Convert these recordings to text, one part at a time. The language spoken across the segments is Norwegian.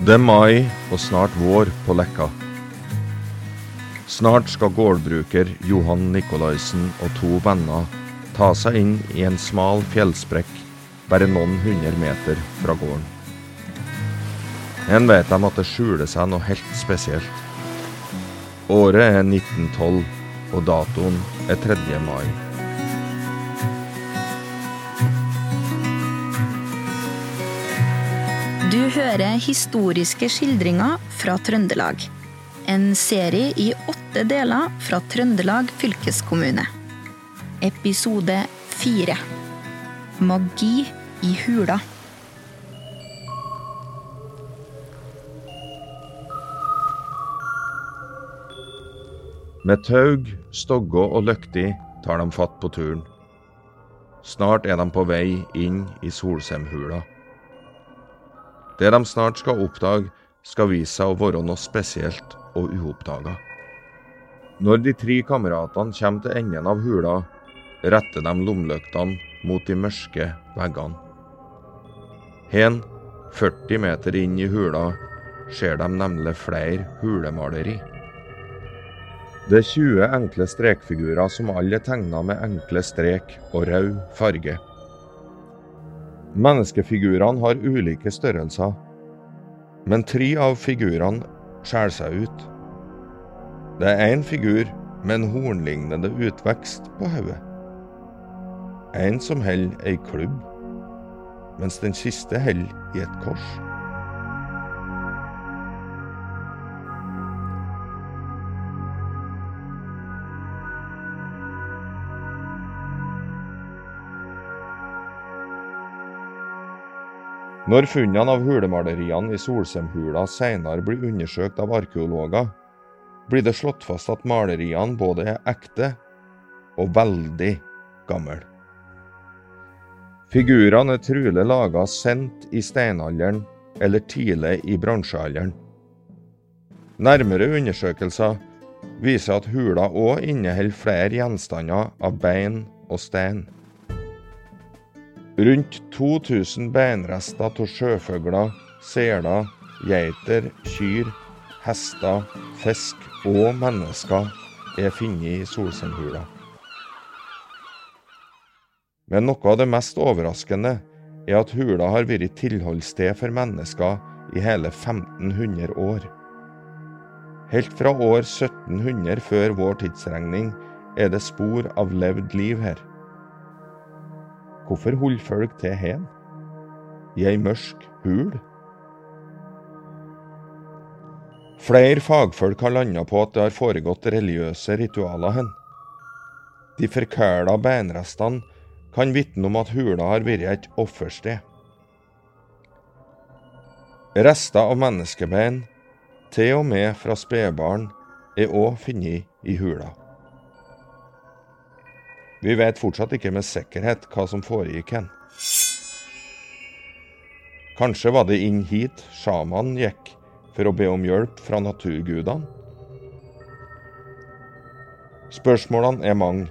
Det er mai og snart vår på Lekka. Snart skal gårdbruker Johan Nikolaisen og to venner ta seg inn i en smal fjellsprekk bare noen hundre meter fra gården. En vet dem at det skjuler seg noe helt spesielt. Året er 1912, og datoen er 3. mai. Hører historiske skildringer fra Trøndelag. En serie i åtte deler fra Trøndelag fylkeskommune. Episode fire. Magi i hula. Med taug, stogge og løkti tar de fatt på turen. Snart er de på vei inn i Solsemhula. Det de snart skal oppdage, skal vise seg å være noe spesielt og uoppdaga. Når de tre kameratene kommer til enden av hula, retter de lommelyktene mot de mørke veggene. Hen, 40 meter inn i hula, ser de nemlig flere hulemaleri. Det er 20 enkle strekfigurer som alle er tegna med enkle strek og rød farge. Menneskefigurene har ulike størrelser, men tre av figurene skjærer seg ut. Det er én figur med en hornlignende utvekst på hodet. En som holder ei klubb, mens den siste holder i et kors. Når funnene av hulemaleriene i Solsemhula senere blir undersøkt av arkeologer, blir det slått fast at maleriene både er ekte og veldig gamle. Figurene er trolig laga sent i steinalderen eller tidlig i bronsealderen. Nærmere undersøkelser viser at hula òg inneholder flere gjenstander av bein og stein. Rundt 2000 beinrester av sjøfugler, seler, geiter, kyr, hester, fisk og mennesker er funnet i Solsemhula. Men noe av det mest overraskende er at hula har vært tilholdssted for mennesker i hele 1500 år. Helt fra år 1700 før vår tidsregning er det spor av levd liv her. Hvorfor holder folk til hen? I ei mørk hul? Flere fagfolk har landa på at det har foregått religiøse ritualer hen. De forkæla beinrestene kan vitne om at hula har vært et offersted. Rester av menneskebein, til og med fra spedbarn, er òg funnet i hula. Vi vet fortsatt ikke med sikkerhet hva som foregikk hen. Kanskje var det inn hit sjamanen gikk for å be om hjelp fra naturgudene? Spørsmålene er mange,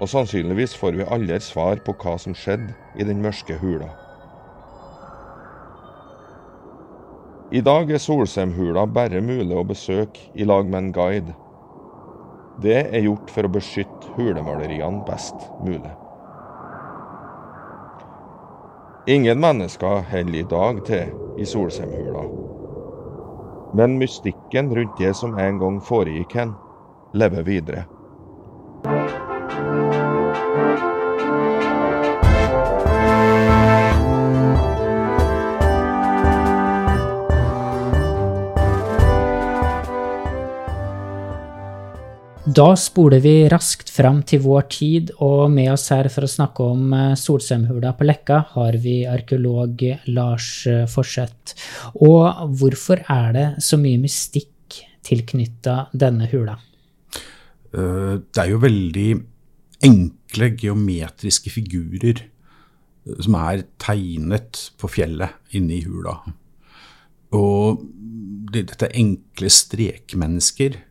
og sannsynligvis får vi aldri svar på hva som skjedde i den mørke hula. I dag er Solsemhula bare mulig å besøke i lag med en guide. Det er gjort for å beskytte hulemaleriene best mulig. Ingen mennesker holder i dag til i Solsemhula. Men mystikken rundt det som en gang foregikk hen, lever videre. Da spoler vi raskt fram til vår tid, og med oss her for å snakke om Solsømhula på Lekka har vi arkeolog Lars eh, Forseth. Og hvorfor er det så mye mystikk tilknytta denne hula? Eh, det er jo veldig enkle geometriske figurer som er tegnet på fjellet inne i hula. Og dette er enkle strekmennesker.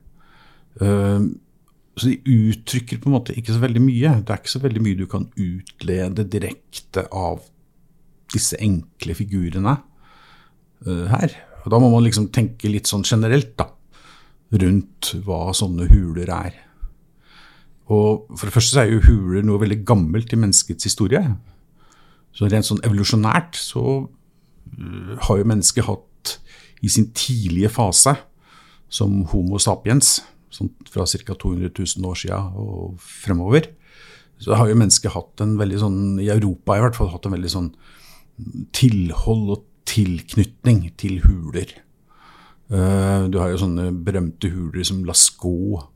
Så de uttrykker på en måte ikke så veldig mye. Det er ikke så veldig mye du kan utlede direkte av disse enkle figurene uh, her. Og da må man liksom tenke litt sånn generelt da, rundt hva sånne huler er. Og For det første så er jo huler noe veldig gammelt i menneskets historie. Så rent sånn evolusjonært så øh, har jo mennesket hatt i sin tidlige fase som Homo sapiens, fra ca. 200 000 år siden og fremover, så har jo mennesket hatt en veldig sånn, i Europa i hvert fall, hatt en veldig sånn tilhold og tilknytning til huler. Uh, du har jo sånne berømte huler som Lascaux.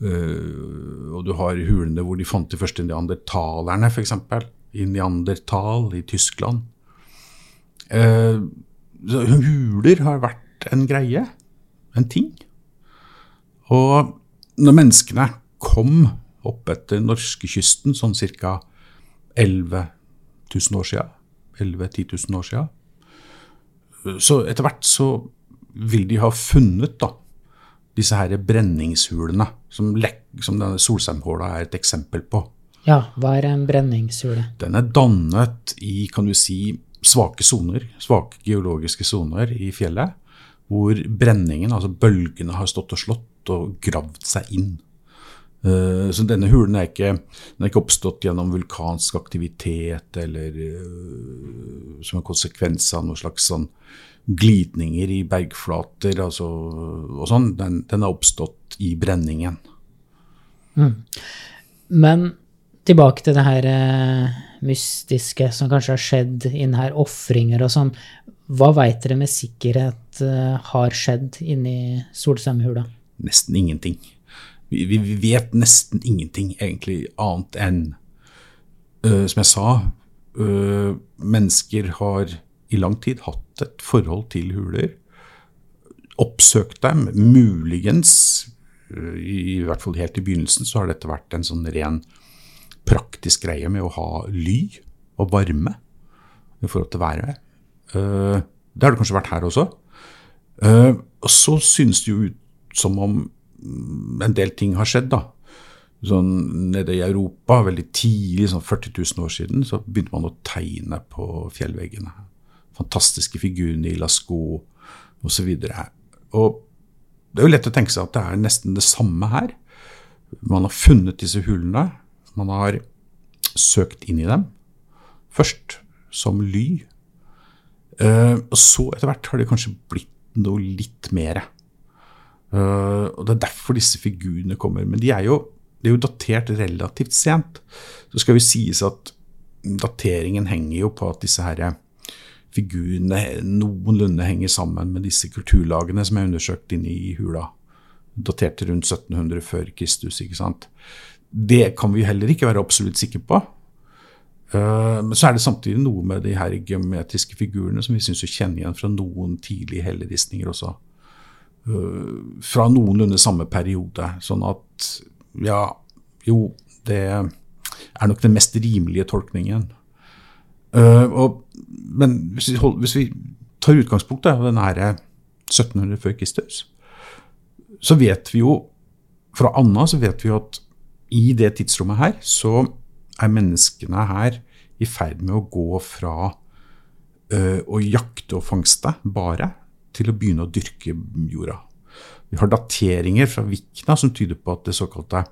Uh, og du har hulene hvor de fant de første neandertalerne, f.eks. I Neandertal i Tyskland. Så huler har vært en greie, en ting. Og når menneskene kom opp etter norskekysten sånn ca. 11 000 år siden, 11 10 000 år siden, så etter hvert så vil de ha funnet da, disse her brenningshulene, som, som denne Solseimhåla er et eksempel på. Ja, hva er en brenningshule? Den er dannet i kan du si, svake soner, svake geologiske soner i fjellet, hvor brenningen, altså bølgene, har stått og slått og gravd seg inn. Eh, så denne hulen er ikke, er ikke, oppstått gjennom vulkansk aktivitet eller uh, som en konsekvens av noen slags sånn glidninger i bergflater altså, og sånn. Den, den, er oppstått i brenningen. Mm. Men tilbake til det her uh, mystiske som kanskje har skjedd innen her, ofringer og sånn. Hva veit dere med sikkerhet har skjedd inni Solseimhula? Nesten ingenting vi, vi, vet nesten ingenting egentlig annet enn, uh, som jeg sa, uh, mennesker har i lang tid hatt et forhold til huler. Oppsøkt dem. Muligens, uh, i, i, hvert fall helt i begynnelsen, så har dette vært en sånn ren praktisk greie med å ha ly og varme i forhold til været. det har det kanskje vært her også. og så synes det jo ut som om en del ting har skjedd, da. Sånn Nede i Europa, veldig tidlig, sånn 40 000 år siden, så begynte man å tegne på fjellveggene. Fantastiske figurene i Lascaux osv. Det er jo lett å tenke seg at det er nesten det samme her. Man har funnet disse hulene. Man har søkt inn i dem. Først som ly. Uh, og så etter hvert har det kanskje blitt noe litt mere. Uh, og Det er derfor disse figurene kommer. Men de er jo, de er jo datert relativt sent. Så skal vi sies at dateringen henger jo på at disse her figurene noenlunde henger sammen med disse kulturlagene som er undersøkt inne i hula. Daterte rundt 1700 før Kristus. ikke sant? Det kan vi heller ikke være absolutt sikre på. Uh, men så er det samtidig noe med de her geometriske figurene som vi syns å kjenne igjen fra noen tidlige helleristninger også. Eh, fra noenlunde samme periode. Sånn at ja, jo, det er nok den mest rimelige tolkningen. Uh, og, men hvis vi, hold, hvis vi, tar utgangspunkt i den her 1700 før Kristus, så vet vi jo fra Anna så vet vi jo at i det tidsrommet her så er menneskene her i ferd med å gå fra uh, å jakte og fangste bare til å begynne å dyrke jorda. Vi har dateringer fra Vikna som tyder på at det såkalte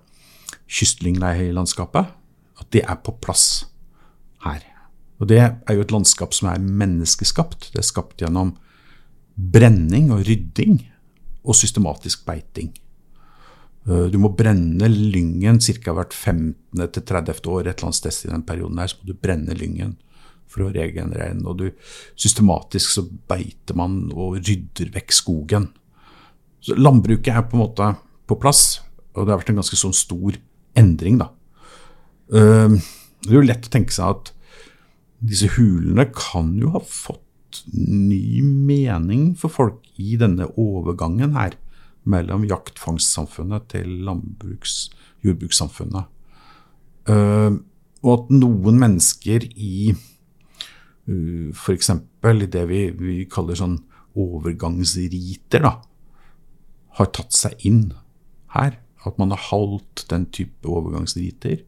kystlyngheilandskapet at det er på plass her. Og Det er jo et landskap som er menneskeskapt. Det er skapt gjennom brenning og rydding og systematisk beiting. Eh, du må brenne lyngen ca. hvert 15. til 30. år. Et eller annet sted i den perioden her, så må du brenne lyngen for å regenerere den. Og du, systematisk så beiter man og rydder vekk skogen. Så landbruket er på en måte på plass, og det har vært en ganske sånn stor endring. da. Ehm, det er jo lett å tenke seg at disse hulene kan jo ha fått ny mening for folk i denne overgangen her mellom jaktfangstsamfunnet til landbruks- jordbrukssamfunnet. Uh, og at noen mennesker i f.eks. i det vi, vi, kaller sånn overgangsriter, da, har tatt seg inn her. At man har holdt den type overgangsriter.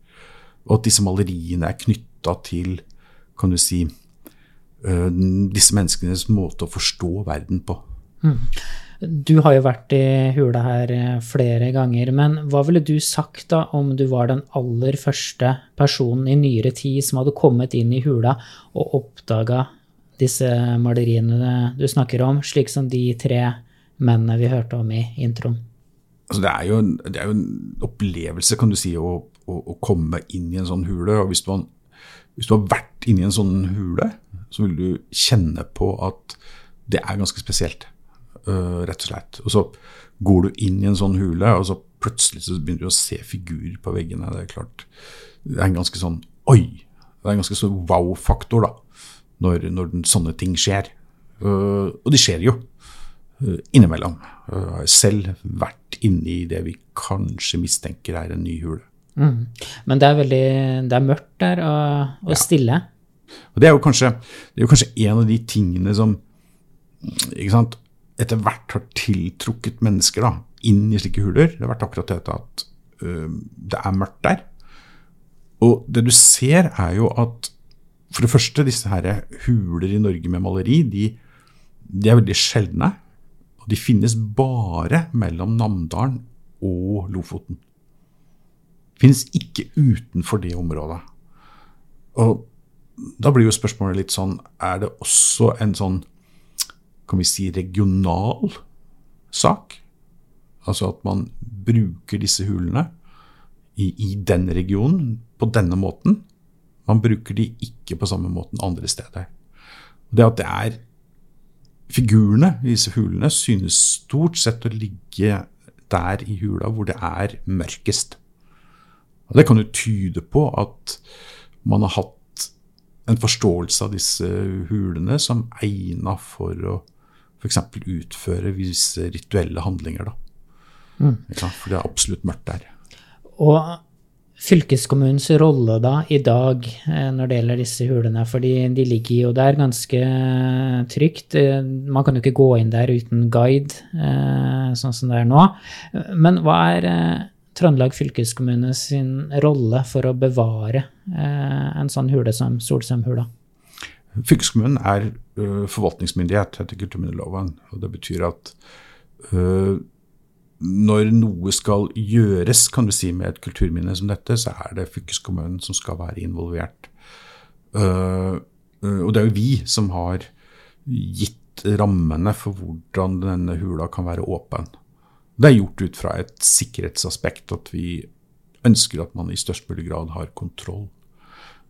Og at disse maleriene er knytta til kan du si, øh, disse menneskenes måte å forstå verden på. Du har jo vært i hula her eh, flere ganger, men hva ville du sagt da om du var den aller første personen i nyere tid som hadde kommet inn i hula og oppdaga disse maleriene du snakker om, slik som de tre mennene vi hørte om i introen? Altså, det, er jo, det er jo en opplevelse, kan du si, å, å, å komme inn i en sånn hule. Og hvis du, har, hvis du har vært inni en sånn hule, så vil du kjenne på at det er ganske spesielt. Øh, rett og slett. Og så går du inn i en sånn hule, og så plutselig så begynner du å se figurer på veggene. Det er klart, det er en ganske sånn Oi! Det er en ganske sånn wow-faktor da, når, når sånne ting skjer. Uh, og de skjer jo øh, innimellom. Jeg har selv vært inne i det vi kanskje mistenker er en ny hule. Mm. Men det er veldig det er mørkt der og, og stille. Og det er jo kanskje, det er jo kanskje en av de tingene som ikke sant, etter hvert har tiltrukket mennesker da, inn i slike huler. Det har vært akkurat dette at uh, det er mørkt der. Og det du ser, er jo at for det første, disse her huler i Norge med maleri, de, de er veldig sjeldne. Og de finnes bare mellom Namdalen og Lofoten. Finnes ikke utenfor det området. Og da blir jo spørsmålet litt sånn Er det også en sånn kan vi si regional sak? Altså at man bruker disse hulene i, i den regionen på denne måten. Man bruker de ikke på samme måten andre steder. Det at det er Figurene i disse hulene synes stort sett å ligge der i hula hvor det er mørkest. Og Det kan jo tyde på at man har hatt en forståelse av disse hulene som egna for å f.eks. utføre visse rituelle handlinger. Ja, for det er absolutt mørkt der. Og fylkeskommunens rolle da i dag eh, når det gjelder disse hulene, fordi de ligger jo der ganske trygt. Eh, Man kan jo ikke gå inn der uten guide, eh, sånn som det er nå. Men hva er eh, Trøndelag fylkeskommune sin rolle for å bevare eh, en sånn hule som Solsømhula? Fylkeskommunen er forvaltningsmyndighet etter kulturminneloven. og Det betyr at uh, når noe skal gjøres kan du si, med et kulturminne som dette, så er det fylkeskommunen som skal være involvert. Uh, og det er jo vi som har gitt rammene for hvordan denne hula kan være åpen. Det er gjort ut fra et sikkerhetsaspekt at vi ønsker at man i størst mulig grad har kontroll.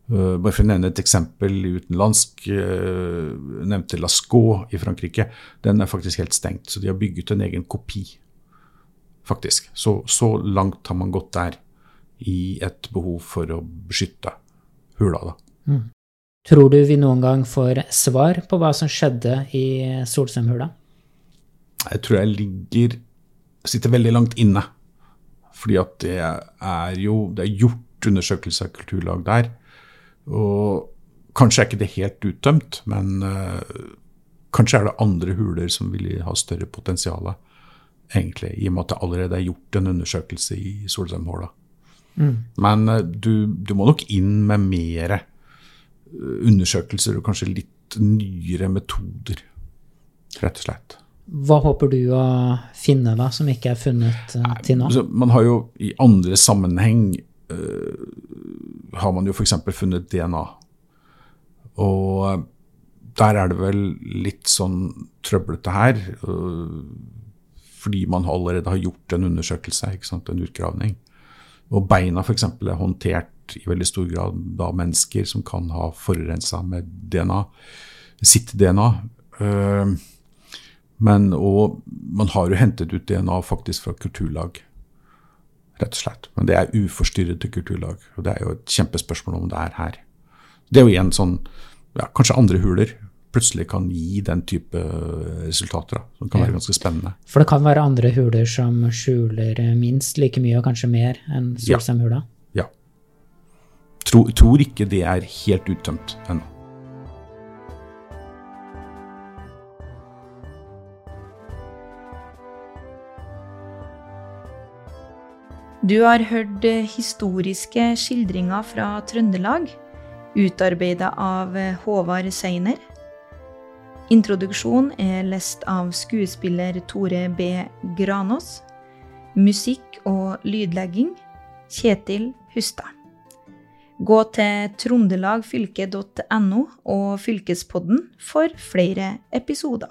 Uh, bare for å nevne et eksempel utenlandsk. Uh, nevnte Lascaux i Frankrike. Den er faktisk helt stengt, så de har bygget en egen kopi. Faktisk. Så, så langt har man gått der i et behov for å beskytte hula. da. Tror du vi noen gang får svar på hva som skjedde i Solsømhula? Jeg tror jeg ligger sitter veldig langt inne. Fordi at det er jo det er gjort undersøkelser av kulturlag der. Og kanskje er ikke det helt uttømt, men øh, kanskje er det andre huler som vil ha større potensial, egentlig, i og med at det allerede er gjort en undersøkelse i Solheimhåla. Men øh, du, du må nok inn med mer øh, undersøkelser og kanskje litt nyere metoder, rett og slett. Hva håper du å finne da, som ikke er funnet eh, til nå? Man har jo i andre sammenheng øh, har man jo f.eks. funnet DNA. Og øh, der er det vel litt sånn trøblete her. øh, fordi man allerede har gjort en undersøkelse, en utgravning. Og beina f.eks. er håndtert i veldig stor grad av mennesker som kan ha forurensa med DNA, sitt DNA. Øh, men og man har jo hentet ut DNA faktisk fra kulturlag, rett og slett. Men det er uforstyrrede kulturlag, og det er jo et kjempespørsmål om det er her. Det er jo igjen sånn ja, Kanskje andre huler plutselig kan gi den type resultater, da, som kan Ja. være ganske spennende. For det kan være andre huler som skjuler minst like mye, og kanskje mer, enn Ja. Solsemhula? Ja. Tror, tror ikke det er helt uttømt ennå. Du har hørt eh, historiske skildringer fra Trøndelag, utarbeida av eh, Håvard Seiner Introduksjon er lest av skuespiller Tore B. Granås. Musikk og lydlegging Kjetil Hustad. Gå til trondelagfylke.no og Fylkespodden for flere episoder.